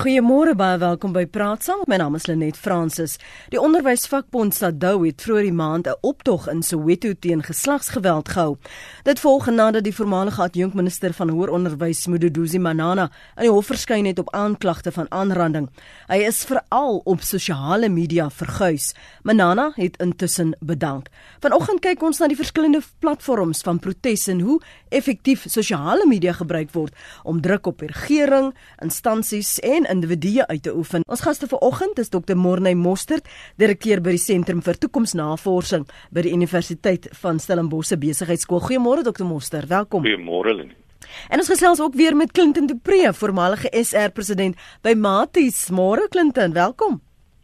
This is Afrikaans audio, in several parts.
Goeiemôre baie welkom by Praat Saam. My naam is Lenet Fransis. Die onderwysvakbond SADU het vroeër die maand 'n optog in Soweto teen geslagsgeweld gehou. Dit volg nadat die voormalige adjunkminister van hoër onderwys, Moduduzi Manana, aan die hof verskyn het op aanklagte van aanranding. Hy is veral op sosiale media verguis. Manana het intussen bedank. Vanoggend kyk ons na die verskillende platforms van protes en hoe effektief sosiale media gebruik word om druk op regering, instansies en individue uit te oefen. Ons gaste vanoggend is Dr. Morney Mostert, direkteur by die Sentrum vir Toekomsnavorsing by die Universiteit van Stellenbosch Besigheidsskool. Goeiemôre Dr. Mostert, welkom. Goeiemôre Lenie. En ons gesels ook weer met Clinton de Pre, voormalige SR president by Maties. Môre Clinton, welkom.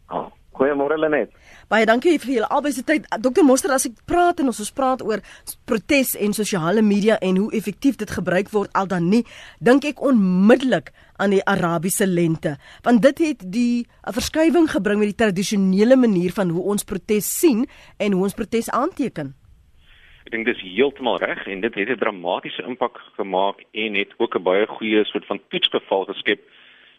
Oh, goeiemôre Lenet. Baie dankie vir julle albei se tyd. Dr. Moster, as ek praat en ons ons praat oor protes en sosiale media en hoe effektief dit gebruik word al dan nie, dink ek onmiddellik aan die Arabiese lente, want dit het die 'n verskywing gebring met die tradisionele manier van hoe ons protes sien en hoe ons protes aanteken. Ek dink dis heeltemal reg en dit het 'n dramatiese impak gemaak en het ook 'n baie goeie soort van toetsgeval geskep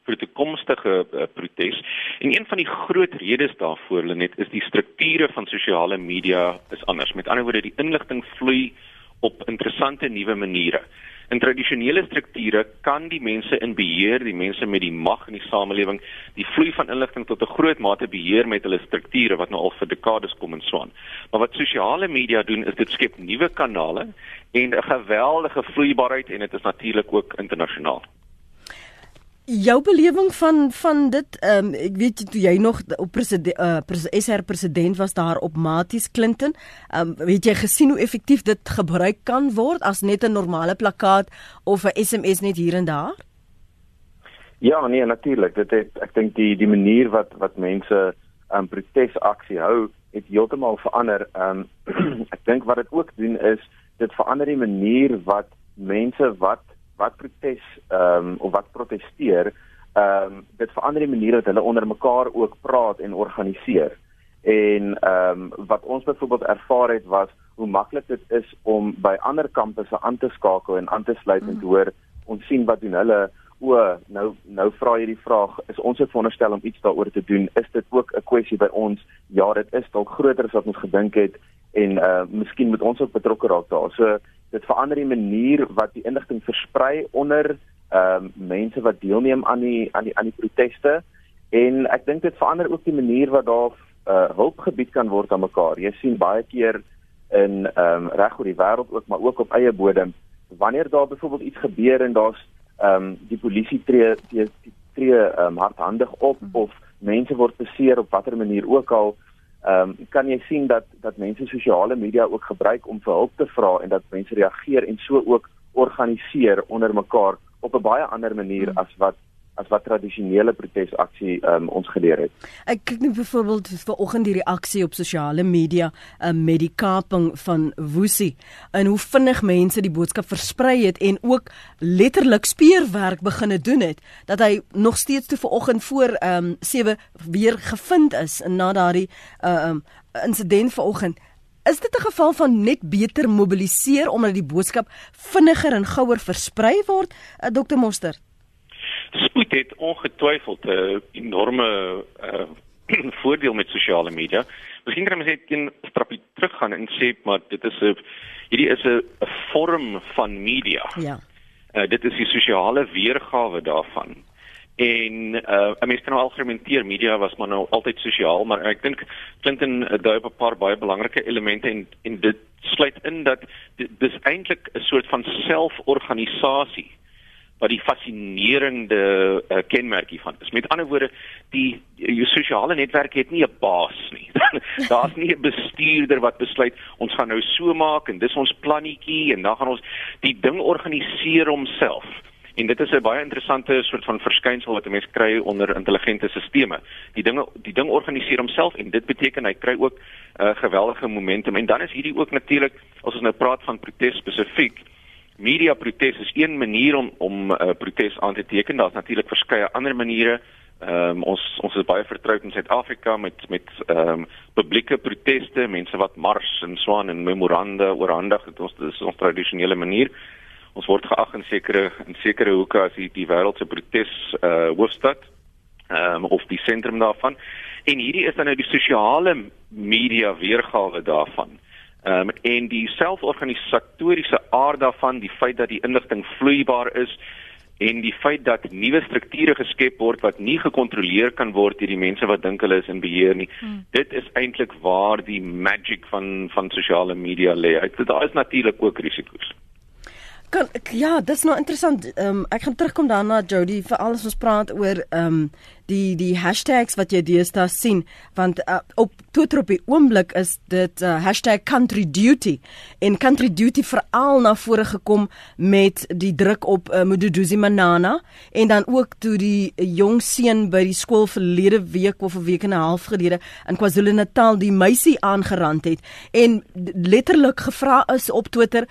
vir die toekomstige uh, protes. En een van die groot redes daarvoor Lenet is die strukture van sosiale media is anders. Met ander woorde, die inligting vloei op interessante nuwe maniere. In tradisionele strukture kan die mense in beheer, die mense met die mag in die samelewing, die vloei van inligting tot 'n groot mate beheer met hulle strukture wat nou al vir dekades kom en swaan. Maar wat sosiale media doen is dit skep nuwe kanale en 'n geweldige vloeibaarheid en dit is natuurlik ook internasionaal jou belewing van van dit ehm um, ek weet toe jy nog op president uh, eh, SR president was daar op Maties Clinton ehm um, weet jy gesien hoe effektief dit gebruik kan word as net 'n normale plakkaat of 'n SMS net hier en daar? Ja nee natuurlik dit het ek dink die die manier wat wat mense 'n um, protesaksie hou het heeltemal verander. Ehm um, ek dink wat dit ook doen is dit verander die manier wat mense wat wat protes ehm um, of wat proteseer, ehm um, dit verander die manier dat hulle onder mekaar ook praat en organiseer. En ehm um, wat ons byvoorbeeld ervaar het was hoe maklik dit is om by ander kampusse aan te skakel en aan te sluit mm. en te hoor ons sien wat doen hulle o nou nou vra jy die vraag is ons het veronderstel om iets daaroor te doen is dit ook 'n kwessie by ons ja dit is dalk groter as wat ons gedink het en uh miskien moet ons ook betrokke raak daar. So dit verander die manier wat die inligting versprei onder ehm um, mense wat deelneem aan die aan die aan die proteste. En ek dink dit verander ook die manier wat daar uh, hulp gebied kan word aan mekaar. Jy sien baie keer in ehm um, reg oor die wêreld ook maar ook op eie bodem wanneer daar byvoorbeeld iets gebeur en daar's ehm um, die polisie tree tree tree ehm um, hardhandig op of mense word beseer op watter manier ook al ehm um, kan jy sien dat dat mense sosiale media ook gebruik om vir hulp te vra en dat mense reageer en so ook organiseer onder mekaar op 'n baie ander manier hmm. as wat as wat tradisionele protesaksie um, ons geleer het. Ek kyk net byvoorbeeld vanoggend die reaksie op sosiale media um, met die kaping van Woesie en hoe vinnig mense die boodskap versprei het en ook letterlik speurwerk begine doen het dat hy nog steeds te vanoggend voor ehm um, 7 weer gevind is na daardie ehm um, insident vanoggend. Is dit 'n geval van net beter mobiliseer omdat die boodskap vinniger en gouer versprei word, uh, Dr. Moster? Spoed het ongetwyfeld 'n uh, enorme uh, voordeel met sosiale media. Miskien kan mens net 'n stapie teruggaan en sê maar dit is 'n hierdie is 'n vorm van media. Ja. Uh, dit is die sosiale weergawe daarvan. En uh, 'n mens kan nou argumenteer media was maar nou altyd sosiaal, maar ek dink Clinton uh, dui op 'n paar baie belangrike elemente en en dit sluit in dat dis eintlik 'n soort van selforganisasie wat die fascinerende uh, kenmerk hiervan is. Met ander woorde, die jou sosiale netwerk het nie 'n baas nie. Daar's nie 'n bestuurder wat besluit ons gaan nou so maak en dis ons plannetjie en dan gaan ons die ding organiseer homself. En dit is 'n baie interessante soort van verskynsel wat 'n mens kry onder intelligente stelsels. Die dinge die ding organiseer homself en dit beteken hy kry ook 'n uh, geweldige momentum. En dan is hierdie ook natuurlik as ons nou praat van protes spesifiek media protes is een manier om om 'n uh, protes aan te teken. Daar's natuurlik verskeie ander maniere. Ehm um, ons ons is baie vertroud in Suid-Afrika met met ehm um, publieke proteste, mense wat mars en swaan en memoranda oorhandig. Dit ons dis ons tradisionele manier. Ons word geag in sekere in sekere hoeke as die, die wêreld se protes uh hoofstad ehm um, of die sentrum daarvan. En hierdie is dan nou die sosiale media weergawe daarvan. Ehm um, en die selforganisatoriese aard daarvan, die feit dat die inligting vloeibaar is en die feit dat nuwe strukture geskep word wat nie gekontroleer kan word deur die mense wat dink hulle is in beheer nie. Hmm. Dit is eintlik waar die magic van van sosiale media lê. Daar is natuurlik ook risiko's. Kan ja, dis nou interessant. Ehm um, ek gaan terugkom daarna Jody vir alles ons praat oor ehm um, die die hashtags wat jy deesdae sien want uh, op Twitter op die oomblik is dit uh, #countryduty en country duty veral na vore gekom met die druk op uh, Mududuzi Manana en dan ook toe die jong seun by die skool verlede week of 'n week en 'n half gelede in KwaZulu-Natal die meisie aangerand het en letterlik gevra is op Twitter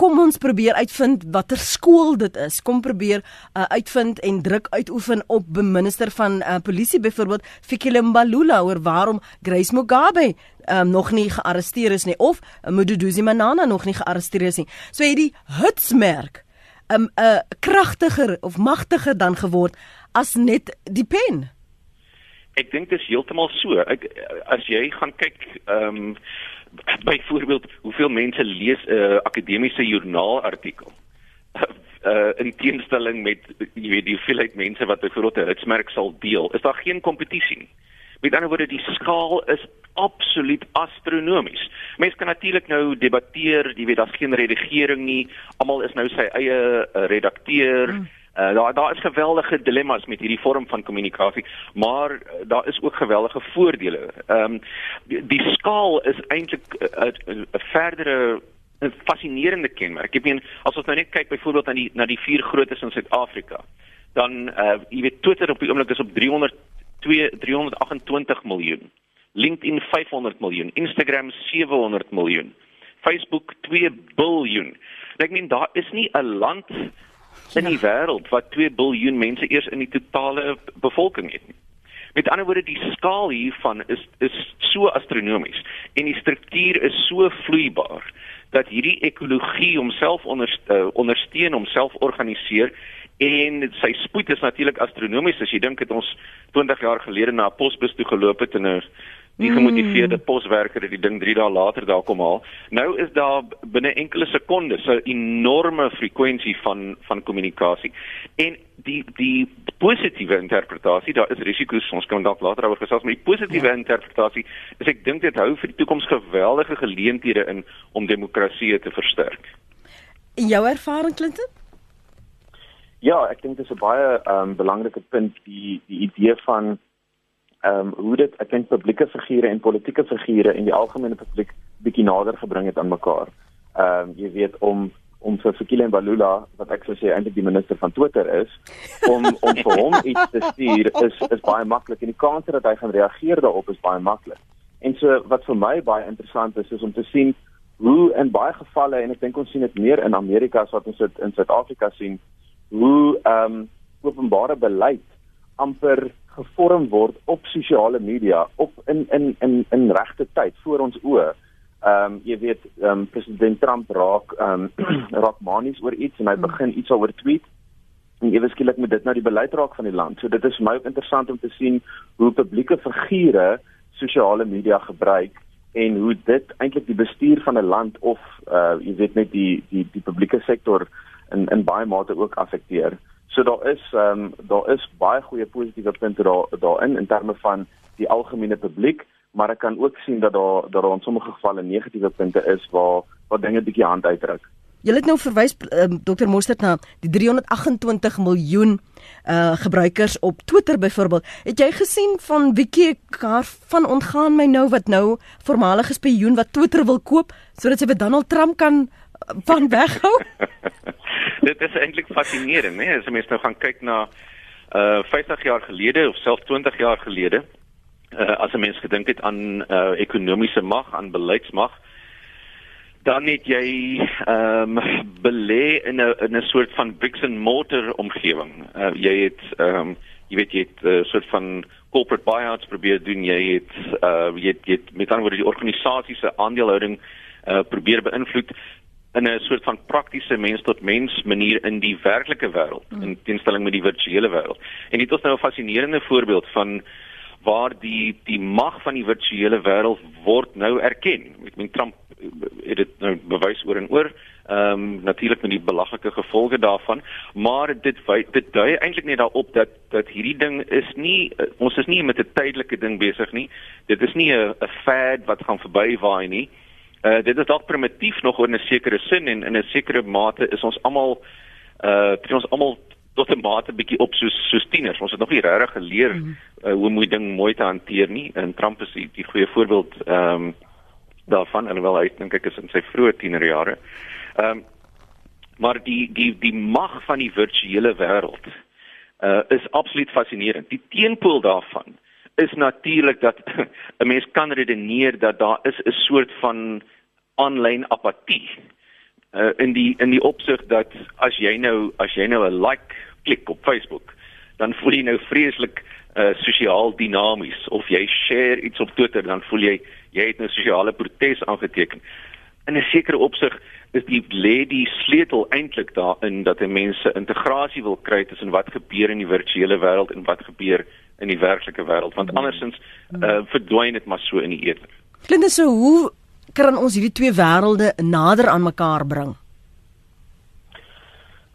kom ons probeer uitvind watter skool dit is. Kom probeer uh, uitvind en druk uitoefen op minister van uh, polisie byvoorbeeld Fikile Mbalula oor waarom Grace Mugabe um, nog nie gearresteer is nie of uh, Mududuzi Manana nog nie gearresteer is nie. So het die hitsmerk 'n um, 'n uh, kragtiger of magtiger dan geword as net die pen. Ek dink dit is heeltemal so. Ek as jy gaan kyk ehm um, byvoorbeeld hoeveel mense lees 'n uh, akademiese joernaalartikel uh, in teenstelling met jy weet die hoeveelheid mense wat 'n hitsmerk sal deel is daar geen kompetisie nie. Met ander woorde die skaal is absoluut astronomies. Mense kan natuurlik nou debatteer jy weet daar's geen redigering nie. Almal is nou sy eie uh, redakteur. Hmm Uh, daar daar is geweldige dilemma's met hierdie vorm van kommunikasie, maar uh, daar is ook geweldige voordele. Ehm um, die, die skaal is eintlik 'n verdere 'n fascinerende kenmerk. Ek meen as ons nou net kyk byvoorbeeld aan die na die vier grootes in Suid-Afrika, dan uh jy weet Twitter op die oomblik is op 300 2 328 miljoen. LinkedIn 500 miljoen, Instagram 700 miljoen, Facebook 2 biljoen. Ek meen daar is nie 'n land in die wêreld wat 2 miljard mense eers in die totale bevolking het nie. Met ander woorde die skaal hiervan is is so astronomies en die struktuur is so vloeibaar dat hierdie ekologie homself onderste, uh, ondersteun, homself organiseer en sy spoed is natuurlik astronomies as jy dink het ons 20 jaar gelede na 'n posbus toe geloop het en 'n die gemotiveerde mm. poswerker het die ding 3 dae later daar kom haal. Nou is daar binne enkele sekondes 'n enorme frekwensie van van kommunikasie. En die die positiewe interpretasie, daar is risiko's, ons kan dalk later oor gesels, maar die positiewe ja. interpretasie is ek dink dit hou vir die toekoms geweldige geleenthede in om demokrasie te versterk. In jou ervaring Clinton? Ja, ek dink dit is 'n baie um, belangrike punt die die idee van ehm um, hoe dit ek dink publieke figure en politieke figure en die algemene publiek bietjie nader gebring het aan mekaar. Ehm um, jy weet om om vir Fikile Mbalula wat ek sou sê eintlik die minister van Twitter is om om vir hom iets te stuur is is baie maklik en die kans dat hy gaan reageer daarop is baie maklik. En so wat vir my baie interessant is is om te sien hoe in baie gevalle en ek dink ons sien dit meer in Amerika as wat ons dit in Suid-Afrika sien hoe ehm um, openbare beleid amper gevorm word op sosiale media op in in in in regte tyd voor ons oë. Ehm um, jy weet ehm um, president Trump raak ehm um, raak manies oor iets en hy hmm. begin iets oor tweet en ewe skielik moet dit nou die beleid raak van die land. So dit is vir my ook interessant om te sien hoe publieke figure sosiale media gebruik en hoe dit eintlik die bestuur van 'n land of uh jy weet net die die die publieke sektor in in baie mate ook affekteer. So daar is ehm um, daar is baie goeie positiewe punte daar daarin in terme van die algemene publiek, maar ek kan ook sien dat daar dat daar in sommige gevalle negatiewe punte is waar waar dinge bietjie hand uitdruk. Jy het nou verwys um, Dr. Mostert na die 328 miljoen uh gebruikers op Twitter byvoorbeeld. Het jy gesien van Wiki Kar van ontgaan my nou wat nou voormalige spioen wat Twitter wil koop sodat sy vir Donald Trump kan uh, van weghou? dit is eintlik fascinerend, né? As mens nou gaan kyk na uh 50 jaar gelede of selfs 20 jaar gelede, uh as 'n mens gedink het aan uh ekonomiese mag, aan beleidsmag, dan het jy ehm um, belê in 'n in 'n soort van bricks and mortar omgewing. Uh jy het ehm um, jy weet jy het 'n uh, soort van corporate buyouts probeer doen, jy het uh jy het, jy het met ander woorde die organisasie se aandelehouding uh probeer beïnvloed in 'n soort van praktiese mens tot mens manier in die werklike wêreld mm. in teenstelling met die virtuele wêreld. En dit is nou 'n fascinerende voorbeeld van waar die die mag van die virtuele wêreld word nou erken. Ek meen Trump het dit nou bewys oor en oor. Ehm um, natuurlik met die belaglike gevolge daarvan, maar dit dit dui eintlik net daarop dat dat hierdie ding is nie ons is nie met 'n tydelike ding besig nie. Dit is nie 'n fad wat gaan verbywaai nie. Uh dit is dalk primitief nog in 'n sekere sin en in 'n sekere mate is ons almal uh ons almal tot 'n mate bietjie op soos soos tieners. Ons het nog nie regtig geleer uh, hoe om die ding mooi te hanteer nie. En Trump is die, die goeie voorbeeld ehm um, daarvan alhoewel hy dink ek is in sy vroeë tienerjare. Ehm um, maar die die die mag van die virtuele wêreld uh is absoluut fascinerend. Die teenpool daarvan is natuurlik dat 'n mens kan redeneer dat daar is 'n soort van aanlyn apatie. Uh in die in die opsig dat as jy nou as jy nou 'n like klik op Facebook, dan voel jy nou vreeslik uh sosiaal dinamies of jy share iets op Twitter dan voel jy jy het 'n nou sosiale protes aangeteken. In 'n sekere opsig is die lê die sleutel eintlik daarin dat 'n mens se integrasie wil kry tussen wat gebeur in die virtuele wêreld en wat gebeur in die werklike wêreld want andersins uh verdwyn dit maar so in die eter. Klink dit so hoe kan ons hierdie twee wêrelde nader aan mekaar bring?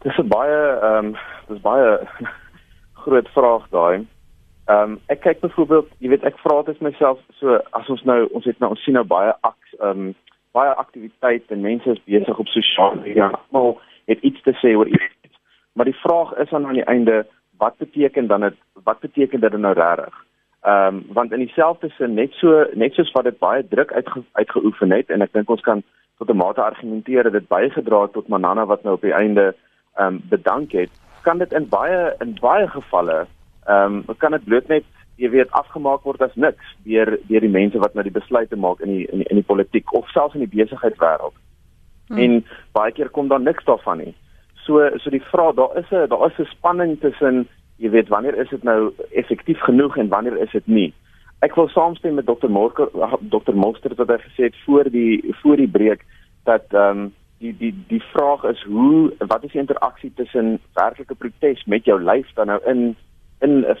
Dis 'n baie ehm um, dis baie groot vraag daai. Ehm um, ek kyk byvoorbeeld, jy weet ek vra dit myself so as ons nou ons het nou ons sien nou baie aks ehm um, baie aktiwiteit en mense is besig op sosiale media. Almal het iets te sê oor iets. Maar die vraag is dan aan die einde wat beteken dan dit wat beteken dit nou regtig? Ehm um, want in dieselfde sin net so net soos wat dit baie druk uitge, uitgeoefen het en ek dink ons kan tot 'n mate argumenteer dat dit bygedra het tot Manana wat nou op die einde ehm um, bedank het, kan dit in baie in baie gevalle ehm um, kan dit bloot net jy weet afgemaak word as niks deur deur die mense wat nou die besluite maak in die in die, in die politiek of selfs in die besigheidswêreld. Hmm. En baie keer kom daar niks daarvan nie. So so die vraag daar is 'n daar is 'n spanning tussen jy weet wanneer is dit nou effektief genoeg en wanneer is dit nie. Ek wil saamstem met Dr. Morker Dr. Monster wat hy gesê het voor die voor die breek dat ehm um, die die die vraag is hoe wat is die interaksie tussen werklike protes met jou lyf dan nou in in 'n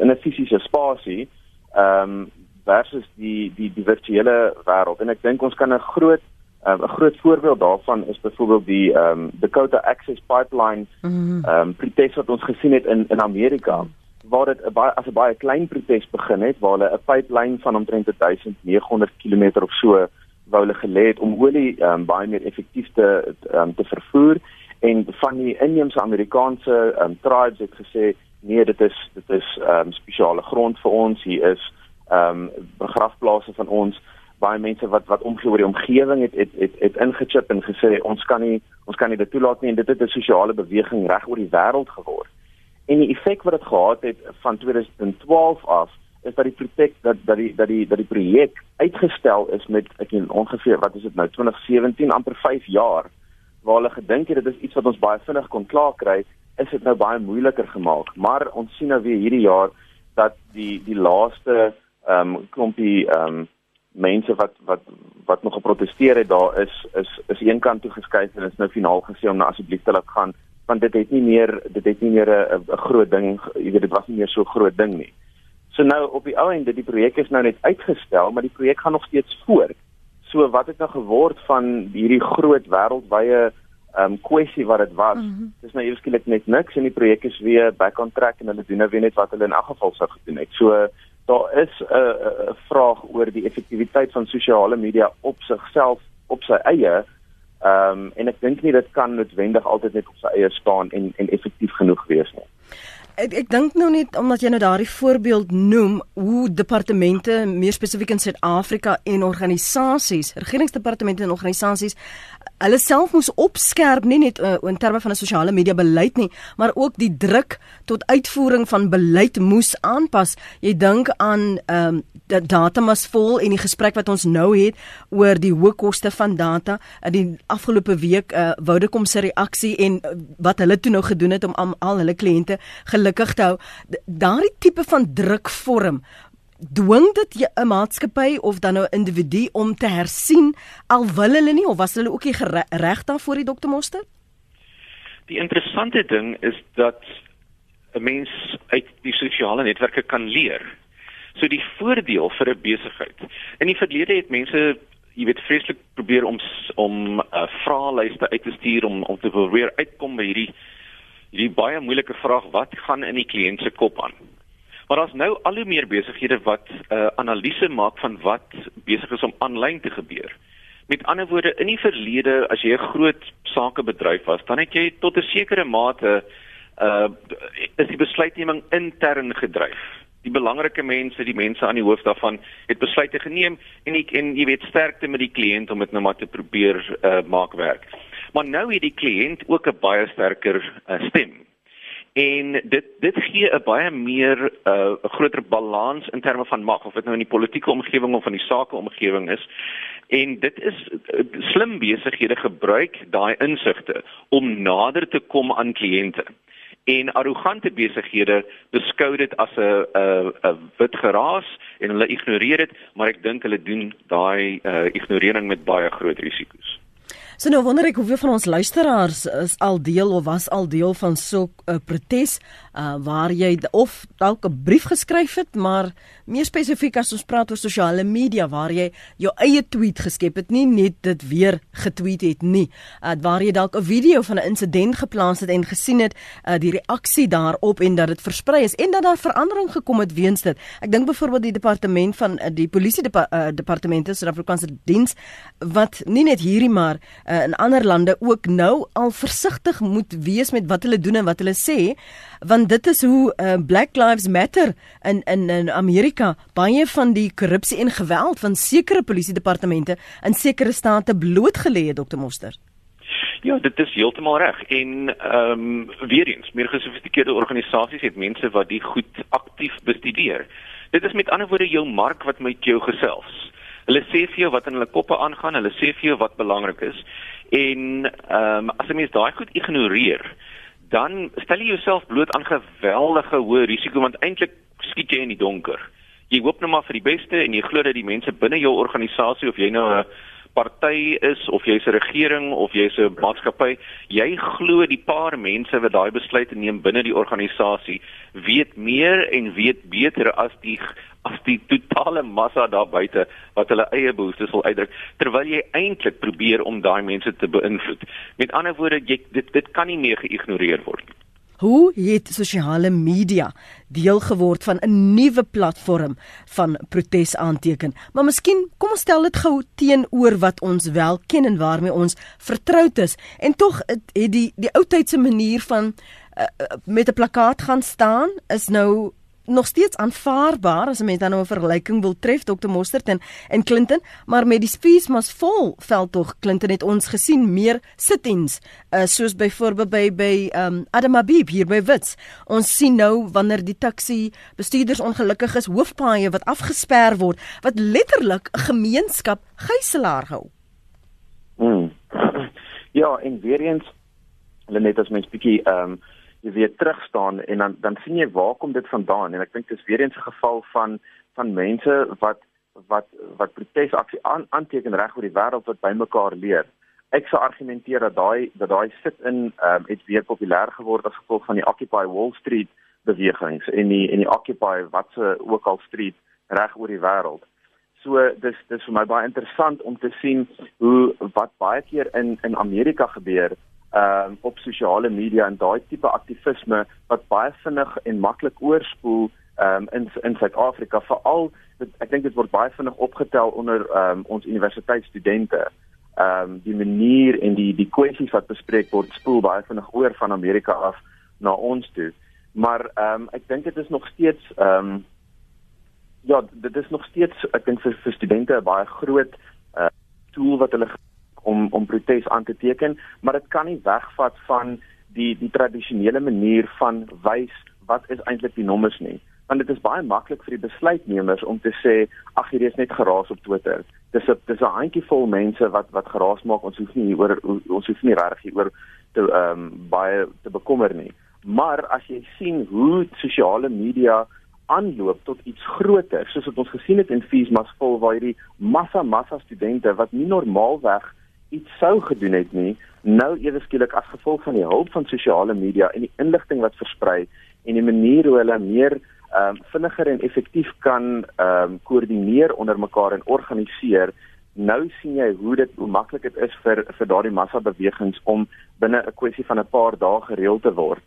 in 'n fisiese spasie ehm um, versus die die die virtuele wêreld en ek dink ons kan 'n groot 'n um, groot voorbeeld daarvan is byvoorbeeld die ehm um, Dakota Access Pipeline mhm. ehm um, protes wat ons gesien het in in Amerika waar dit 'n baie as 'n baie klein protes begin het waar hulle 'n pipeline van omtrent 1900 km of so wou hulle gelê het om olie ehm um, baie meer effektief te um, te vervoer en van die inheemse Amerikaanse ehm um, tribes het gesê nee dit is dit is ehm um, spesiale grond vir ons hier is ehm um, begrafplase van ons baie mense wat wat omgee oor die omgewing het het het, het ingechip en gesê ons kan nie ons kan nie dit toelaat nie en dit het 'n sosiale beweging reg oor die wêreld geword en die effek wat dit gehad het van 2012 af is dat die projek dat dat die dat die dat die projek uitgestel is met ek en ongeveer wat is dit nou 2017 amper 5 jaar waar hulle gedink het dit is iets wat ons baie vinnig kon klaar kry is dit nou baie moeiliker gemaak. Maar ons sien nou weer hierdie jaar dat die die laaste ehm um, klompie ehm um, mense wat wat wat nog geprotesteer het daar is is is een kant toe geskuif en is nou finaal gesê om nou asseblief te laat gaan want dit het nie meer dit het nie meer 'n groot ding jy weet dit was nie meer so groot ding nie. So nou op die ou end dit die projek is nou net uitgestel maar die projek gaan nog steeds voort. So wat het nou geword van hierdie groot wêreldwye ehm um, kwessie wat dit was. Mm -hmm. Dis nou eweskielik net niks en die projek is weer back on track en hulle doen nou weer net wat hulle in elk geval sou gedoen het. So daar is 'n uh, vraag oor die effektiwiteit van sosiale media op sigself op sy eie. Ehm um, en ek dink nie dit kan noodwendig altyd net op sy eie staan en en effektief genoeg wees nie ek ek dink nou net omdat jy nou daardie voorbeeld noem hoe departemente meer spesifiek in Suid-Afrika en organisasies, regeringsdepartemente en organisasies hulle self moes opskerp nie net uh, in terme van 'n sosiale media beleid nie, maar ook die druk tot uitvoering van beleid moes aanpas. Jy dink aan ehm um, dat data mas vol en die gesprek wat ons nou het oor die hoë koste van data in die afgelope week uh, Vodacom se reaksie en uh, wat hulle toe nou gedoen het om al hulle kliënte gelukkig te hou. Daardie tipe van drukvorm dwing dit 'n maatskappy of dan nou 'n individu om te hersien al wil hulle nie of was hulle ook reg daarvoor die dokter Moster? Die interessante ding is dat 'n mens uit die sosiale netwerke kan leer. So die voordeel vir 'n besigheid. In die verlede het mense jy weet vreeslik probeer om om 'n uh, vraelyste uit te stuur om om te probeer uitkom by hierdie hierdie baie moeilike vraag wat gaan in die kliënt se kop aan. Maar daar's nou al hoe meer besighede wat 'n uh, analise maak van wat besig is om aanlyn te gebeur. Met ander woorde, in die verlede as jy 'n groot sakebedryf was, dan het jy tot 'n sekere mate uh is die besluitneming intern gedryf die belangrike mense, die mense aan die hoof daarvan het besluite geneem en ek en jy weet sterkte met die kliënt om dit nou maar te probeer uh, maak werk. Maar nou het die kliënt ook 'n baie sterker uh, stem. En dit dit gee 'n baie meer 'n uh, groter balans in terme van mag of dit nou in die politieke omgewing of in die sake omgewing is. En dit is uh, slim besighede gebruik daai insigte om nader te kom aan kliënte en arrogante besighede beskou dit as 'n 'n 'n wit geraas en hulle ignoreer dit, maar ek dink hulle doen daai uh, ignorering met baie groot risiko's. So nou wonder ek hoeveel van ons luisteraars is al deel of was al deel van so 'n uh, protes uh, waar jy of dalk 'n brief geskryf het, maar meer spesifiek as ons praat oor sosiale media waar jy jou eie tweet geskep het, nie net dit weer getweet het nie. Uh, waar jy dalk 'n video van 'n insident geplaas het en gesien het uh, die reaksie daarop en dat dit versprei is en dat daar verandering gekom het weens dit. Ek dink byvoorbeeld die departement van uh, die polisie depa uh, departemente Suid-Afrikaanse diens wat nie net hierdie maar uh, in ander lande ook nou al versigtig moet wees met wat hulle doen en wat hulle sê want dit is hoe uh, Black Lives Matter in in in Amerika baie van die korrupsie en geweld van sekere polisie departemente in sekere state blootgelê het Dr Moster. Ja, dit is heeltemal reg en ehm um, weer eens meer gesofistikeerde organisasies het mense wat die goed aktief bestudeer. Dit is met ander woorde jou mark wat met jou gesels. Hulle sê vir jou wat in hulle koppe aangaan, hulle sê vir jou wat belangrik is en ehm um, as jy mens daai goed ignoreer, dan stel jy jouself bloot aan geweldige hoë risiko want eintlik skiet jy in die donker. Jy hoop net maar vir die beste en jy glo dat die mense binne jou organisasie of jy nou 'n party is of jy's 'n regering of jy's 'n maatskappy, jy glo die paar mense wat daai besluite neem binne die organisasie weet meer en weet beter as die as die totale massa daar buite wat hulle eie behoeftes wil uitdruk terwyl jy eintlik probeer om daai mense te beïnvloed. Met ander woorde, jy dit dit kan nie meer geïgnoreer word nie. Hoe het sosiale media deel geword van 'n nuwe platform van protes aanteken? Maar miskien kom ons stel dit gou teenoor wat ons wel ken en waarmee ons vertroud is. En tog het die die ou tydse manier van uh, met 'n plakkaat gaan staan is nou nog steeds aanvaarbaar as 'n mens dan nou 'n vergelyking wil tref Dr Mostert en en Clinton, maar met die speech mas vol veldtog Clinton het ons gesien meer sit-ins uh, soos byvoorbeeld by by um, Adam Habib hier by Wits. Ons sien nou wanneer die taxi bestuurders ongelukkig is, hoofpaaie wat afgesper word wat letterlik 'n gemeenskap gijslaar hou. Hmm. Ja, en weer eens hulle net as mens bietjie um, jy weer terug staan en dan dan sien jy waar kom dit vandaan en ek dink dit is weer eens 'n geval van van mense wat wat wat protesaksie aan aanteken reg oor die wêreld wat bymekaar leer. Ek sou argumenteer dat daai dat daai sit in ehm um, het weer populêr geword as gevolg van die Occupy Wall Street bewegings en die en die Occupy wat se ook al street reg oor die wêreld. So dis dis vir my baie interessant om te sien hoe wat baie keer in in Amerika gebeur ehm um, op sosiale media en daai tipe aktivisme wat baie vinnig en maklik oorspoel ehm um, in in Suid-Afrika veral ek dink dit word baie vinnig opgetel onder ehm um, ons universiteitsstudente. Ehm um, die manier en die die kwessies wat bespreek word spoel baie vinnig oor van Amerika af na ons toe. Maar ehm um, ek dink dit is nog steeds ehm um, ja, dit is nog steeds ek dink vir, vir studente 'n baie groot uh, tool wat hulle om om protes aan te teken, maar dit kan nie wegvat van die die tradisionele manier van wys wat is eintlik die nommers nie. Want dit is baie maklik vir die besluitnemers om te sê ag hier is net geraas op Twitter. Dis 'n dis 'n handjievol mense wat wat geraas maak. Ons hoef nie oor ons hoef nie regtig oor te ehm um, baie te bekommer nie. Maar as jy sien hoe sosiale media aanloop tot iets groter, soos wat ons gesien het in Feesmas vol waar hierdie massa massa studente wat nie normaalweg iets sou gedoen het nie, nou ewe skielik as gevolg van die hulp van sosiale media en die inligting wat versprei en die manier hoe hulle meer ehm um, vinniger en effektief kan ehm um, koördineer onder mekaar en organiseer. Nou sien jy hoe dit hoe maklik dit is vir vir daardie massa bewegings om binne 'n kwessie van 'n paar dae gereël te word.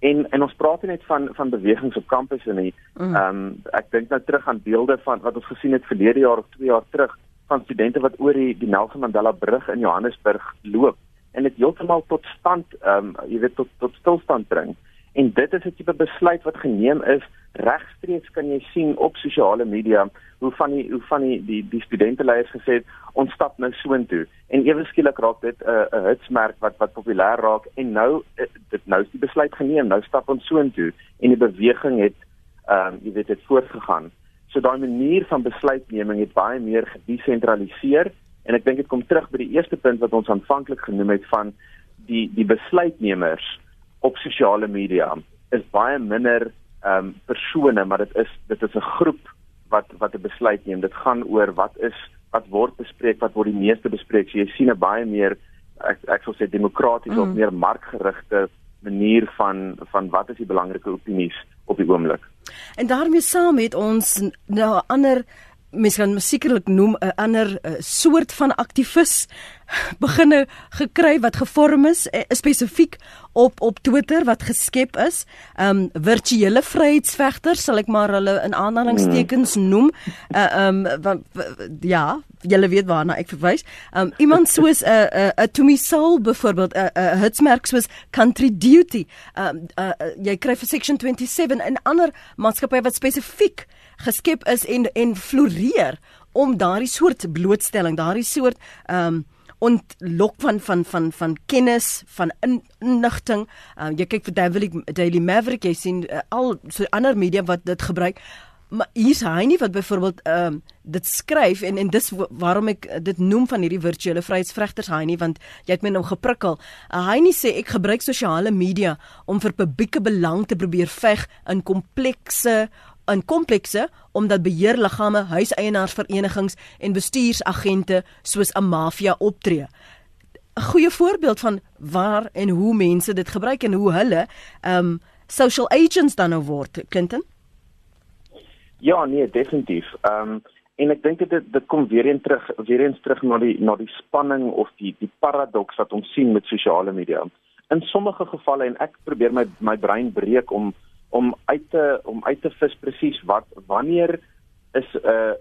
En en ons praat net van van bewegings op kampusse nie. Mm. Ehm um, ek dink nou terug aan beelde van wat ons gesien het verlede jaar of 2 jaar terug van studente wat oor die die Nelson Mandela brug in Johannesburg loop en dit heeltemal tot stand ehm um, jy weet tot tot stilstand bring. En dit is 'n tipe besluit wat geneem is regstreeks kan jy sien op sosiale media hoe van die hoe van die die, die studenteleiers gesê het ons stap nou soontoe en ewe skielik raak dit 'n uh, 'n hitsmerk wat wat populêr raak en nou uh, dit nou is die besluit geneem nou stap ons soontoe en die beweging het ehm um, jy weet dit voortgegaan so daai manier van besluitneming het baie meer gedesentraliseer en ek dink dit kom terug by die eerste punt wat ons aanvanklik genoem het van die die besluitnemers op sosiale media is baie minder ehm um, persone, maar dit is dit is 'n groep wat wat 'n besluit neem. Dit gaan oor wat is wat word bespreek, wat word die meeste bespreek. So jy sien 'n baie meer ek ek sou sê demokraties mm. of meer markgerigte manier van van wat is die belangrike opinies op die oomblik. En daarmee saam het ons nou 'n ander mens kan sekerlik noem 'n ander uh, soort van aktivis beginne gekry wat gevorm is uh, spesifiek op op Twitter wat geskep is. Um virtuele vryheidsvegters sal ek maar hulle in aanhalingstekens hmm. noem. Uh, um wa, wa, ja, julle weet waarna ek verwys. Um iemand soos 'n uh, 'n uh, uh, Tommy Soul byvoorbeeld 'n uh, 'n uh, hitsmerk soos Country Duty. Um uh, uh, jy kry vir section 27 en ander maatskappye wat spesifiek geskep is en en floreer om daardie soort blootstelling, daardie soort ehm um, ontlok van van van van kennis, van inligting. Uh, jy kyk vir Daily, Daily Maverick, jy sien uh, al so ander media wat dit gebruik. Maar hier's hy nie wat byvoorbeeld ehm um, dit skryf en en dis waarom ek dit noem van hierdie virtuele vryheidsvregters hy nie want jy het my nou geprikkel. Uh, hy nie sê ek gebruik sosiale media om vir publieke belang te probeer veg in komplekse in komplekse omdat beheerliggame, huiseienaarsverenigings en bestuursagente soos 'n maffia optree. 'n Goeie voorbeeld van waar en hoe mense dit gebruik en hoe hulle um social agents dan nou word, Clinton. Ja, nee, definitief. Um en ek dink dit dit kom weer eens terug, weer eens terug na die na die spanning of die die paradoks wat ons sien met sosiale media. In sommige gevalle en ek probeer my my brein breek om om uit te om uit te vis presies wat wanneer is 'n uh,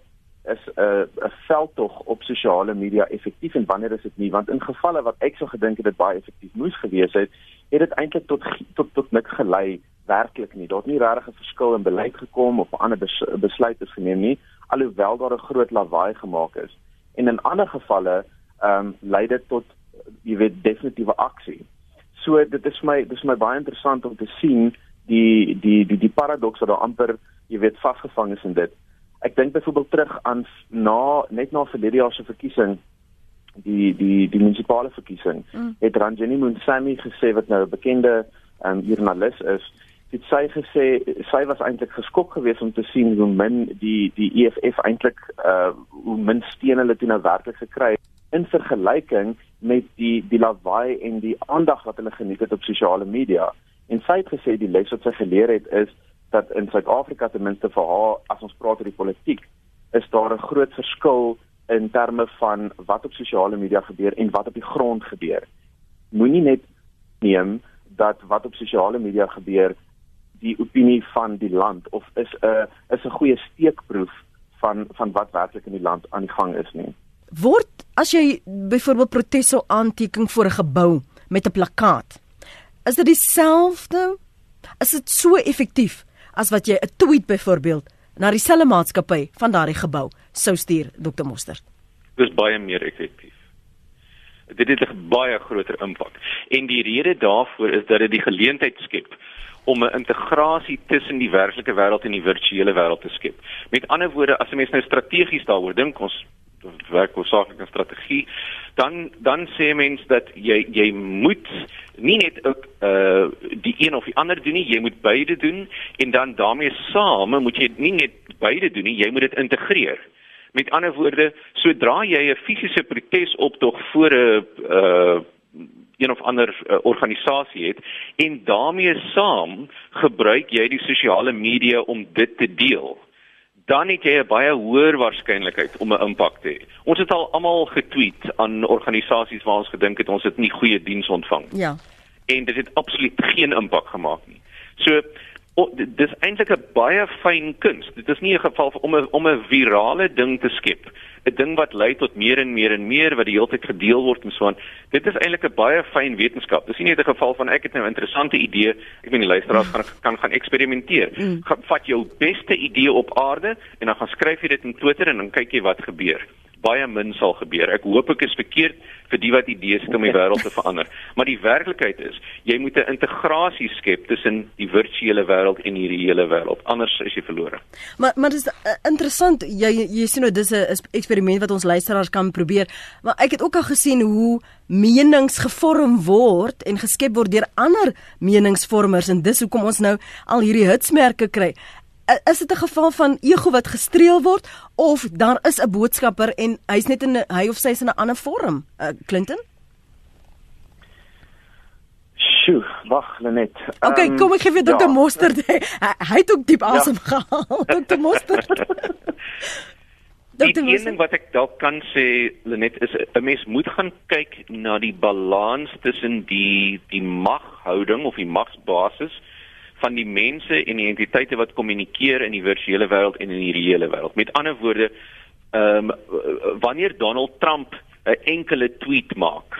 is 'n uh, 'n veldtog op sosiale media effektief en wanneer is dit nie want in gevalle wat ek sou gedink het dit baie effektief moes gewees het het dit eintlik tot tot tot niks gelei werklik nie daar het nie regtig 'n verskil in beleid gekom of 'n ander bes, besluit is geneem nie alhoewel daar 'n groot lawaai gemaak is. En in ander gevalle ehm um, lei dit tot jy weet definitiewe aksie so dit is my dis my baie interessant om te sien die die die die paradoks wat daar amper jy weet vasgevang is in dit. Ek dink byvoorbeeld terug aan na net na verlede jaar se verkiesing die die die munisipale verkiesing mm. het Ranjeni Munsami gesê wat nou 'n bekende um, joernalis is het sy gesê sy was eintlik geskok geweest om te sien hoe min die die EFF eintlik uh hoe min steun hulle toe nou werklik gekry het in vergelyking met die die lawaai en die aandag wat hulle geniet het op sosiale media. En sy het gesê die les wat sy geleer het is dat in Suid-Afrika ten minste vir haar as ons praat oor die politiek, is daar 'n groot verskil in terme van wat op sosiale media gebeur en wat op die grond gebeur. Moenie net neem dat wat op sosiale media gebeur die opinie van die land of is 'n is 'n goeie steekproef van van wat werklik in die land aan die gang is nie. Word as jy byvoorbeeld proteso aanteken voor 'n gebou met 'n plakkaat Is dit dieselfde? Is dit so effektief as wat jy 'n tweet byvoorbeeld na dieselfde maatskappy van daardie gebou sou stuur, Dr. Mostert? Dis baie meer effektief. Dit het 'n baie groter impak. En die rede daarvoor is dat dit die geleentheid skep om 'n integrasie tussen die werklike wêreld en die virtuele wêreld te skep. Met ander woorde, as 'n mens nou strategies daaroor dink, ons werk hoofsaaklik in strategie, dan dan sê mens dat jy jy moet nie net ook uh die een of die ander doen nie, jy moet beide doen en dan daarmee saam moet jy nie net beide doen nie, jy moet dit integreer. Met ander woorde, sodra jy 'n fisiese protesoptog voor 'n uh een of ander uh, organisasie het en daarmee saam gebruik jy die sosiale media om dit te deel dan het jy 'n baie hoër waarskynlikheid om 'n impak te hê. Ons het al almal getweet aan organisasies waar ons gedink het ons het nie goeie diens ontvang. Ja. En dit het absoluut geen impak gemaak nie. So oh, dis eintlik 'n baie fyn kuns. Dit is nie 'n geval om 'n om 'n virale ding te skep 'n ding wat lei tot meer en meer en meer wat die hele tyd gedeel word en so aan. Dit is eintlik 'n baie fyn wetenskap. Dis nie net 'n geval van ek het nou 'n interessante idee, ek weet die luisteraars gaan kan gaan eksperimenteer. Mm. Gaan vat jou beste idee op aarde en dan gaan skryf jy dit in Twitter en dan kyk jy wat gebeur baie min sal gebeur. Ek hoop ek is verkeerd vir die wat idees het om die wêreld te verander. Maar die werklikheid is, jy moet 'n integrasie skep tussen die virtuele wêreld en die reële wêreld. Anders is jy verlore. Maar maar dis uh, interessant. Jy jy sien nou dis 'n eksperiment wat ons luisteraars kan probeer. Maar ek het ook al gesien hoe menings gevorm word en geskep word deur ander meningsvormers en dis hoekom ons nou al hierdie hitsmerke kry is dit 'n geval van ego wat gestreel word of daar is 'n boodskapper en hy's net in hy of sy is in 'n ander vorm uh, Clinton Sjoe, wag net. OK, um, kom ek gee vir Dr. Ja. Mostert. Hy, hy het ook diep ja. asem ja. gehaal. Dr. Mostert. Die ding wat ek dalk kan sê Lenet is 'n mens moet gaan kyk na die balans tussen die die maghouding of die magsbasis van die mense en die entiteite wat kommunikeer in die virtuele wêreld en in die reële wêreld. Met ander woorde, ehm um, wanneer Donald Trump 'n enkele tweet maak,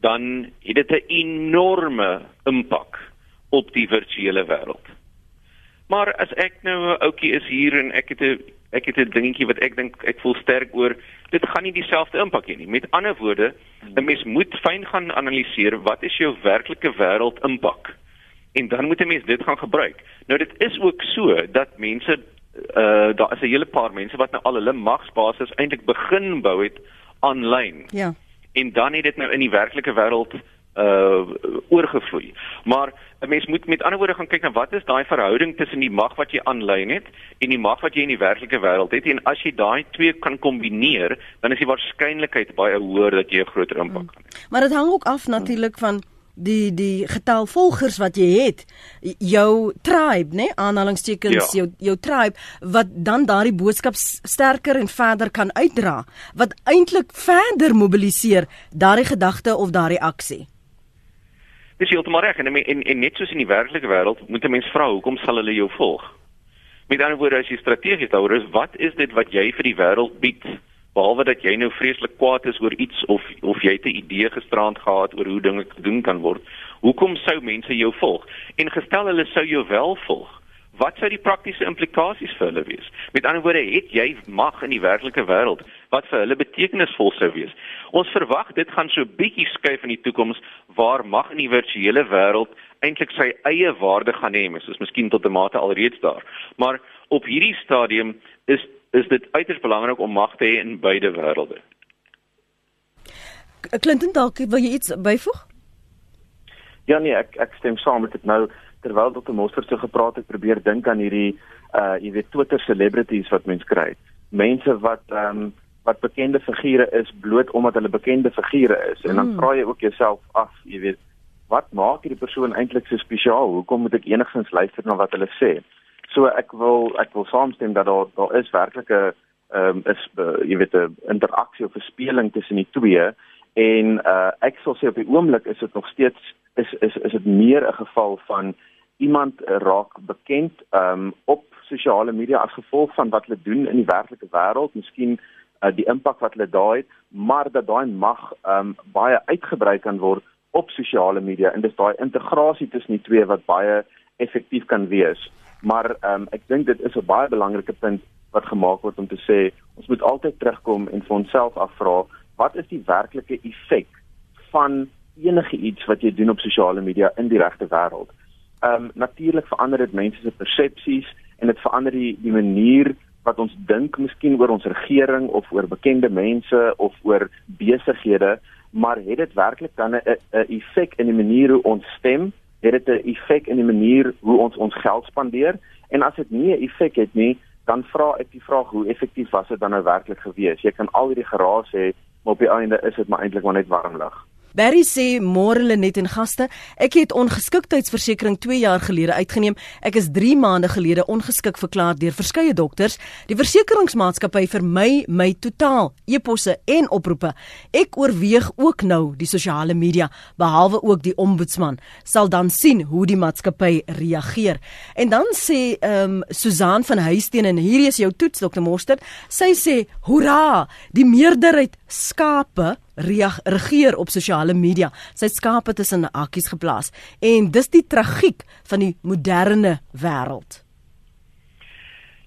dan het dit 'n enorme impak op die virtuele wêreld. Maar as ek nou 'n ouetjie is hier en ek het 'n ek het 'n dingetjie wat ek dink ek voel sterk oor, dit gaan nie dieselfde impak hê nie. Met ander woorde, 'n mens moet fyn gaan analiseer wat is jou werklike wêreld impak? En dan moet 'n mens dit gaan gebruik. Nou dit is ook so dat mense uh daar is 'n hele paar mense wat nou al hulle magsbasis eintlik begin bou het aanlyn. Ja. En dan het dit nou in die werklike wêreld uh oorgevloei. Maar 'n mens moet met ander woorde gaan kyk na wat is daai verhouding tussen die mag wat jy aanlyn het en die mag wat jy in die werklike wêreld het en as jy daai twee kan kombineer, dan is die waarskynlikheid baie hoër dat jy 'n groter impak kan hê. Maar dit hang ook af natuurlik van die die getal volgers wat jy het jou tribe nê aanhalingstekens ja. jou jou tribe wat dan daardie boodskap sterker en verder kan uitdra wat eintlik verder mobiliseer daardie gedagte of daardie aksie. Dis heeltemal reg en, en en net soos in die werklike wêreld moet 'n mens vra hoekom sal hulle jou volg? Met ander woorde as jy strategies daaroor is wat is dit wat jy vir die wêreld bied behalwe dat jy nou vreeslik kwaad is oor iets of of jy het 'n idee gisterand gehad oor hoe dinge gedoen kan word, hoekom sou mense jou volg? En gestel hulle sou jou wel volg, wat sou die praktiese implikasies vir hulle wees? Met ander woorde, het jy mag in die werklike wêreld wat vir hulle betekenisvol sou wees? Ons verwag dit gaan so bietjie skuif in die toekoms waar mag in die virtuele wêreld eintlik sy eie waarde gaan hê, soos miskien tot 'n mate alreeds daar. Maar op hierdie stadium is is dit uiters belangrik om mag te hê in beide wêrelde. Clinton dalk wil jy iets byvoeg? Ja nee, ek ek stem saam met dit nou terwyl Dr. Moster so gepraat het, probeer dink aan hierdie uh jy weet Twitter celebrities wat mens kry. Mense wat ehm um, wat bekende figure is bloot omdat hulle bekende figure is en dan mm. vra jy ook jouself af, jy weet, wat maak hierdie persoon eintlik so spesiaal? Hoekom moet ek enigstens luister na wat hulle sê? So ek wil ek wil saamstem dat daar daar is werklike ehm um, is uh, jy weet 'n interaksie of 'n speling tussen die twee. En uh, ek sal sê op die oomblik is dit nog steeds is is is dit meer 'n geval van iemand raak bekend ehm um, op sosiale media as gevolg van wat hulle doen in die werklike wêreld, miskien uh, die impak wat hulle daai het, maar dat daai mag ehm um, baie uitgebrei kan word op sosiale media. En dis daai integrasie tussen die twee wat baie effektief kan wees maar um, ek dink dit is 'n baie belangrike punt wat gemaak word om te sê ons moet altyd terugkom en vir onsself afvra wat is die werklike effek van enige iets wat jy doen op sosiale media in die regte wêreld. Ehm um, natuurlik verander dit mense se persepsies en dit verander die die manier wat ons dink miskien oor ons regering of oor bekende mense of oor besighede, maar het dit werklik dan 'n effek in die manier hoe ons stem? Het dit 'n effek in die manier hoe ons ons geld spandeer? En as dit nie 'n effek het nie, dan vra ek die vraag hoe effektief was dit dan nou werklik gewees? Jy kan al hierdie geraas hê, maar op die einde is dit maar eintlik maar net warm lug. Barry sê môre lê net en gaste. Ek het ongeskiktheidsversekering 2 jaar gelede uitgeneem. Ek is 3 maande gelede ongeskik verklaar deur verskeie dokters. Die versekeringsmaatskappy vermy my totaal eposse en oproepe. Ek oorweeg ook nou die sosiale media behalwe ook die ombudsman. Sal dan sien hoe die maatskappy reageer. En dan sê ehm um, Susan van Huisteen en hierdie is jou toets dokter Mostert. Sy sê: "Hoera! Die meerderheid skape reageer op sosiale media. Sy skape tussen hakkies geplaas en dis die tragiek van die moderne wêreld.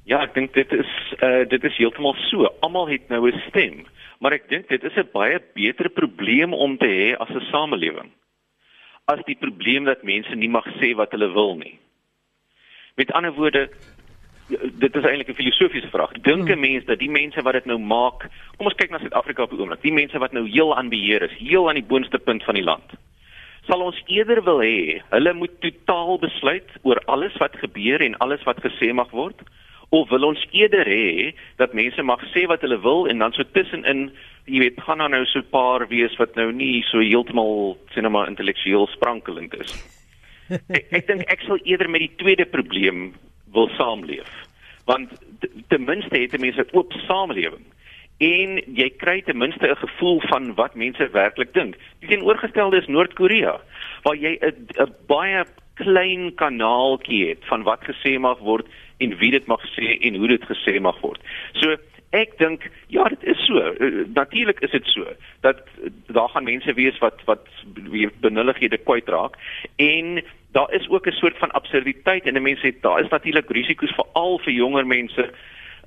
Ja, ek dink dit is uh dit is heeltemal so. Almal het nou 'n stem, maar ek dink dit is 'n baie beter probleem om te hê as 'n samelewing. As die probleem dat mense nie mag sê wat hulle wil nie. Met ander woorde, dit is eintlik 'n filosofiese vraag. Dink 'n hmm. mens dat die mense wat dit nou maak, kom ons kyk na Suid-Afrika op die oomblik, die mense wat nou heel aan beheer is, heel aan die boonste punt van die land. Sal ons eerder wil hê hulle moet totaal besluit oor alles wat gebeur en alles wat gesê mag word of wil ons eerder hê dat mense mag sê wat hulle wil en dan so tussenin jy weet gaan dan nou so 'n paar wees wat nou nie so heeltemal sinema nou intellektueel sprankelend is. ek ek dink ek sal eerder met die tweede probleem wil saamleef. Want ten minste het mense 'n oop samelewing en jy kry ten minste 'n gevoel van wat mense werklik dink. Die teenoorgestelde is Noord-Korea waar jy 'n baie klein kanaaltjie het van wat gesê mag word en wie dit mag sê en hoe dit gesê mag word. So ek dink ja, dit is so. Uh, Natuurlik is dit so dat uh, daar gaan mense wees wat wat benullighede kwyt raak en daar is ook 'n soort van absurditeit en mense het daar is natuurlik risiko's veral vir jonger mense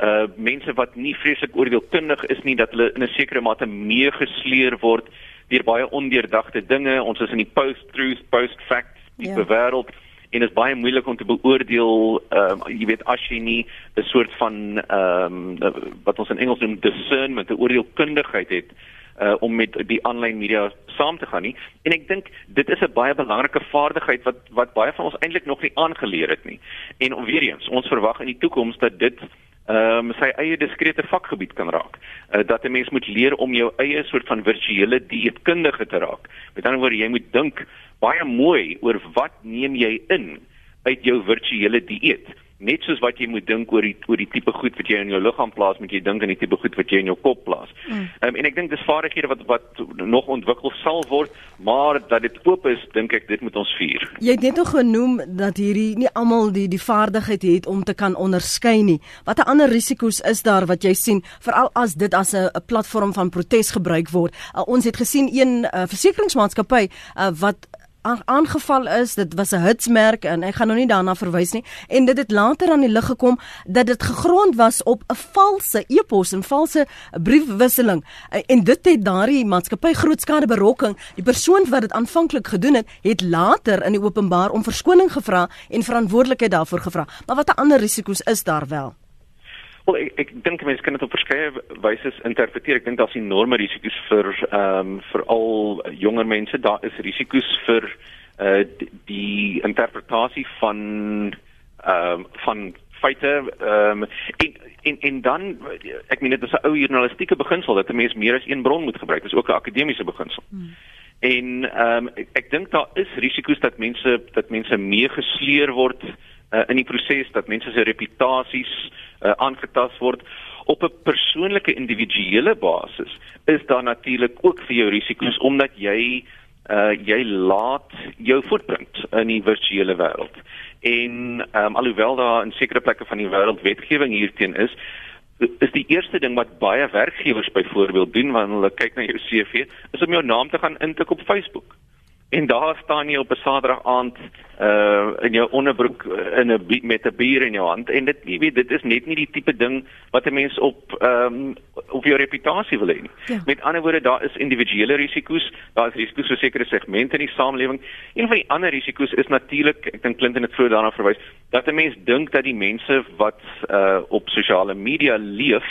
uh mense wat nie vreeslik oordeelkundig is nie dat hulle in 'n sekere mate meegesleer word deur baie ondeurdagte dinge ons is in die post truth post fact die ja. wêreld en dit is baie moeilik om te beoordeel ehm um, jy weet as jy nie 'n soort van ehm um, wat ons in Engels noem discernment 'n oordeelkundigheid het uh, om met die aanlyn media saam te gaan nie en ek dink dit is 'n baie belangrike vaardigheid wat wat baie van ons eintlik nog nie aangeleer het nie en weer eens ons verwag in die toekoms dat dit ehm um, sy eie diskrete vakgebied kan raak. Uh, dat 'n mens moet leer om jou eie soort van virtuele dieetkundige te raak. Met ander woorde, jy moet dink baie mooi oor wat neem jy in uit jou virtuele dieet net soos wat jy moet dink oor die oor die tipe goed wat jy in jou liggaam plaas, moet jy dink aan die tipe goed wat jy in jou kop plaas. Ehm mm. um, en ek dink dis vaardighede wat wat nog ontwikkel sal word, maar dat dit oop is, dink ek dit moet ons vier. Jy het net nog genoem dat hierdie nie almal die die vaardigheid het om te kan onderskei nie. Watter ander risiko's is daar wat jy sien veral as dit as 'n platform van protes gebruik word? Uh, ons het gesien een uh, versekeringsmaatskappy uh, wat aangeval is, dit was 'n hitsmerk en ek gaan nou nie daarna verwys nie en dit het later aan die lig gekom dat dit gegrond was op 'n valse e-pos en valse briefwisseling en dit het daardie maatskappy groot skade berokken. Die persoon wat dit aanvanklik gedoen het, het later in die openbaar om verskoning gevra en verantwoordelikheid daarvoor gevra. Maar watter ander risiko's is daar wel? Wel ek ek dink mense kan dit op verskeie wyse interpreteer. Ek dink daar's enorme risiko's vir ehm um, vir al jonger mense. Daar is risiko's vir uh die, die interpretasie van ehm um, van feite ehm um, en, en en dan ek meen dit is 'n ou journalistieke beginsel dat 'n mens meer as een bron moet gebruik. Dit is ook 'n akademiese beginsel. Hmm. En ehm um, ek, ek dink daar is risiko's dat mense dat mense meegesleer word uh, in die proses dat mense se reputasies uh, aangetast word. Op 'n persoonlike individuele basis is daar natuurlik ook vir jou risiko's omdat jy uh jy laat jou footprint in die virtuele wêreld. En ehm um, alhoewel daar in sekere plekke van die wêreld wetgewing hierteen is, is die eerste ding wat baie werkgewers byvoorbeeld doen wanneer hulle kyk na jou CV, is om jou naam te gaan intik op Facebook en daar staan jy op 'n Saterdag aand uh in jou onderbroek uh, in 'n met 'n bier in jou hand en dit jy weet dit is net nie die tipe ding wat 'n mens op ehm um, op jou reputasie wil hê nie. Ja. Met ander woorde daar is individuele risiko's, daar is risiko's vir sekere segmente in die samelewing. Een van die ander risiko's is natuurlik, ek dink Clinton het vroeër daarna verwys, dat 'n mens dink dat die mense wat uh op sosiale media leef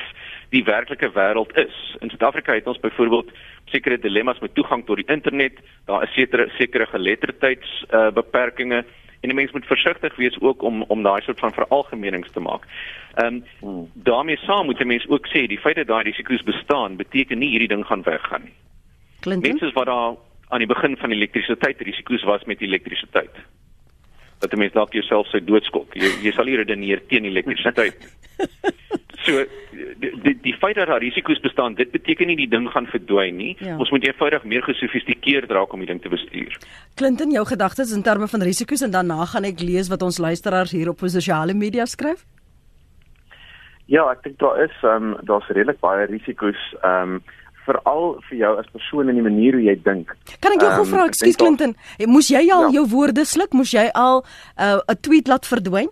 die werklike wêreld is. In Suid-Afrika het ons byvoorbeeld sekere dilemma's met toegang tot die internet, daar is sekere sekere geletterdheids uh, beperkings en 'n mens moet versigtig wees ook om om daai soort van veralgemenings te maak. Ehm um, daarmee saam moet 'n mens ook sê die feit dat daai risiko's bestaan, beteken nie hierdie ding gaan weggaan nie. Clinton? Mense wat daar aan die begin van elektrisiteit risiko's was met elektrisiteit. Dat 'n mens dalk jouself sou doodskok. Jy jy sal hier redeneer teen elektrisiteit. So die die, die feit dat daar risiko's bestaan, dit beteken nie die ding gaan verdwyn nie. Ja. Ons moet eenvoudig meer gesofistikeerd raak om die ding te bestuur. Clinton, jou gedagtes in terme van risiko's en daarna gaan ek lees wat ons luisteraars hier op sosiale media skryf. Ja, ek dink daar is ehm um, daar's redelik baie risiko's ehm um, veral vir jou as persoon in die manier hoe jy dink. Kan ek jou gou um, vra, ekskuus Clinton, moes jy al ja. jou woorde sluk? Moes jy al uh, 'n uh, tweet laat verdwyn?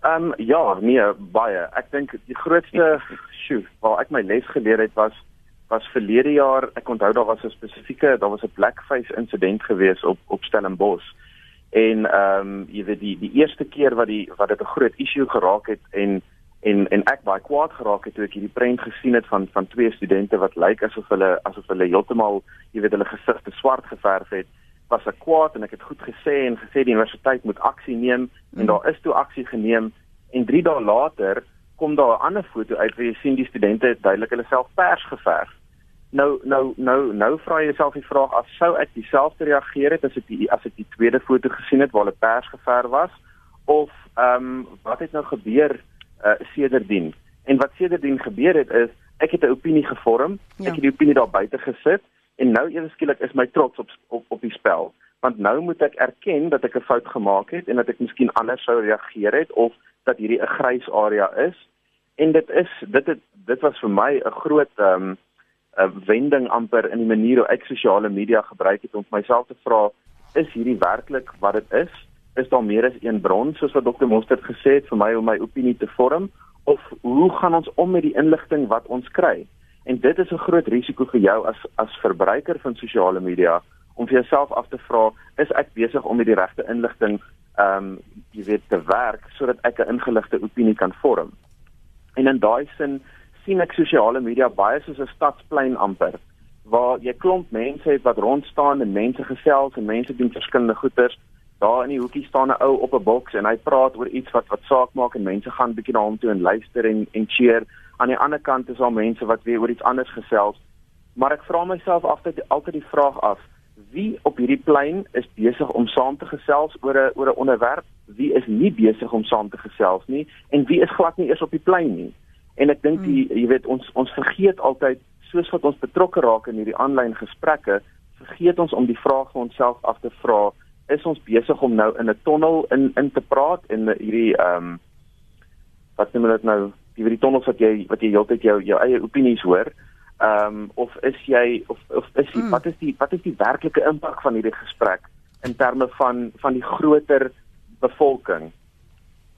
Ehm um, ja, nee, baie. Ek dink die grootste sjoe waar ek my les geleer het was was verlede jaar. Ek onthou daar was 'n spesifieke, daar was 'n blackface insident gewees op op Stellenbosch. En ehm um, jy weet die die eerste keer wat die wat dit 'n groot issue geraak het en en en ek baie kwaad geraak het toe ek hierdie prent gesien het van van twee studente wat lyk asof hulle asof hulle heeltemal jy weet hulle gesigte swart geverf het was ek kwaad en ek het goed gesê en gesê die universiteit moet aksie neem en daar is toe aksie geneem en 3 dae later kom daar 'n ander foto uit waar jy sien die studente het duidelik hulle self pers geverf. Nou nou nou nou vra jy jouself die vraag as sou ek dieselfde reageer het as ek die as ek die tweede foto gesien het waar hulle pers geverf was of ehm um, wat het nou gebeur uh, sedertdien? En wat sedertdien gebeur het is ek het 'n opinie gevorm, ja. ek het die opinie daar buite gesit En nou ewe skielik is my trots op op op die spel, want nou moet ek erken dat ek 'n fout gemaak het en dat ek miskien anders sou reageer het of dat hierdie 'n grys area is. En dit is dit het dit was vir my 'n groot ehm um, 'n wending amper in die manier hoe ek sosiale media gebruik het om myself te vra, is hierdie werklik wat dit is? Is daar meer as een bron soos wat Dr. Mostert gesê het vir my om my opinie te vorm of hoe gaan ons om met die inligting wat ons kry? En dit is 'n groot risiko vir jou as as verbruiker van sosiale media om vir jouself af te vra, is ek besig om met die regte inligting ehm um, jy weet te werk sodat ek 'n ingeligte opinie kan vorm. En in daai sin sien ek sosiale media baie soos 'n stadsplein amper waar jy klomp mense het wat rond staan en mense gesels en mense doen verskillende goeders. Daar in die hoekie staan 'n ou op 'n boks en hy praat oor iets wat wat saak maak en mense gaan bietjie na hom toe en luister en en cheer aan die ander kant is daar mense wat weer oor iets anders gesels. Maar ek vra myself altyd altyd die vraag af: wie op hierdie plein is besig om saam te gesels oor 'n oor 'n onderwerp? Wie is nie besig om saam te gesels nie en wie is glad nie eers op die plein nie? En ek dink die jy weet ons ons vergeet altyd soos wat ons betrokke raak in hierdie aanlyn gesprekke, vergeet ons om die vraag vir onsself af te vra: is ons besig om nou in 'n tonnel in in te praat en hierdie ehm um, wat noem dit nou jy weet die tonnels wat jy wat jy heeltyd jou jou eie opinies hoor. Ehm um, of is jy of of is jy, mm. wat is die wat is die werklike impak van hierdie gesprek in terme van van die groter bevolking?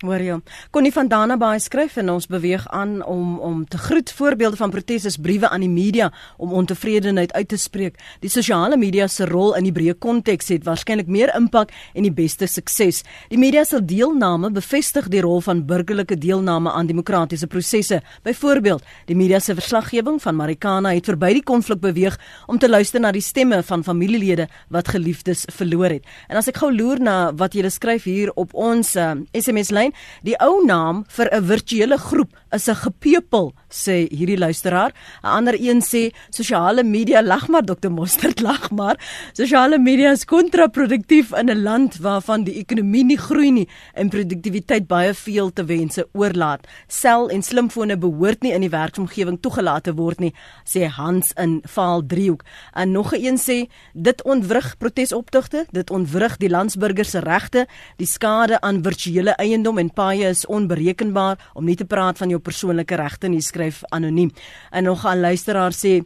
Hoor jy? Connie van Dana baie skryf en ons beweeg aan om om te groet voorbeelde van protes is briewe aan die media om ontevredenheid uit te spreek. Die sosiale media se rol in die breë konteks het waarskynlik meer impak en die beste sukses. Die media se deelname bevestig die rol van burgerlike deelname aan demokratiese prosesse. Byvoorbeeld, die media se verslaggewing van Marikana het verby die konflik beweeg om te luister na die stemme van familielede wat geliefdes verloor het. En as ek gou loer na wat julle skryf hier op ons uh, SMS lyn Die ou naam vir 'n virtuele groep is 'n gepeupel, sê hierdie luisteraar. 'n Ander een sê sosiale media lag maar Dr. Mostert lag maar. Sosiale media is kontraproduktief in 'n land waarvan die ekonomie nie groei nie en produktiwiteit baie veel te wense oorlaat. Sel en slimfone behoort nie in die werksomgewing toegelaat te word nie, sê Hans in Vaal Driehoek. En nog 'n een sê dit ontwrig protesoptogte, dit ontwrig die landsburgers se regte, die skade aan virtuele eiendom en paaie is onberekenbaar om nie te praat van jou persoonlike regte nie skryf anoniem. En nog 'n luisteraar sê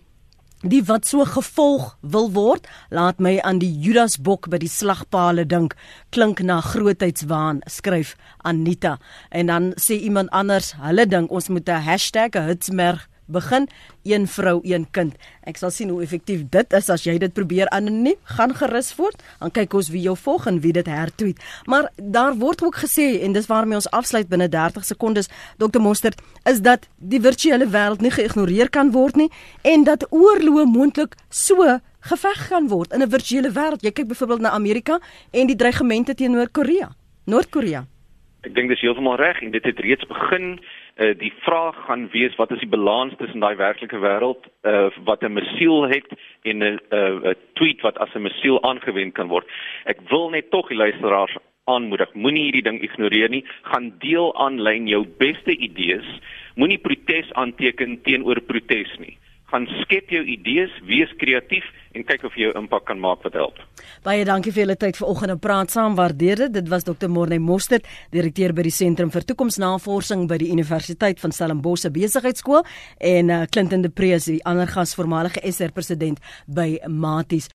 Die wat so gevolg wil word, laat my aan die Judasbok by die slagpale dink. Klink na grootheidswaan, skryf Anita. En dan sê iemand anders, hulle dink ons moet 'n hashtag, 'n hitsmerk begin een vrou een kind. Ek sal sien hoe effektief dit is as jy dit probeer anoniem gaan gerus voort. Dan kyk ons wie jou volg en wie dit hertweet. Maar daar word ook gesê en dis waarmee ons afsluit binne 30 sekondes Dr. Monster is dat die virtuele wêreld nie geïgnoreer kan word nie en dat oorloë moontlik so geveg kan word in 'n virtuele wêreld. Jy kyk byvoorbeeld na Amerika en die dreigemente teenoor Korea, Noord-Korea. Ek dink dis heeltemal reg en dit het reeds begin uh, die vraag gaan wees wat is die balans tussen daai werklike wêreld uh, wat 'n missiel het en 'n 'n tweet wat as 'n missiel aangewend kan word. Ek wil net tog die luisteraars aanmoedig, moenie hierdie ding ignoreer nie. Gaan deel aanlyn jou beste idees. Moenie protes aanteken teenoor protes nie gaan skep jou idees, wees kreatief en kyk of jy jou impak kan maak wat help. Baie dankie vir julle tyd vanoggend om praat saam. Waardeer dit. Dit was Dr. Morney Mostert, direkteur by die Sentrum vir Toekomsnavorsing by die Universiteit van Stellenbosch Besigheidsskool en uh, Clinton de Preez, die ander gas voormalige SR president by Maties.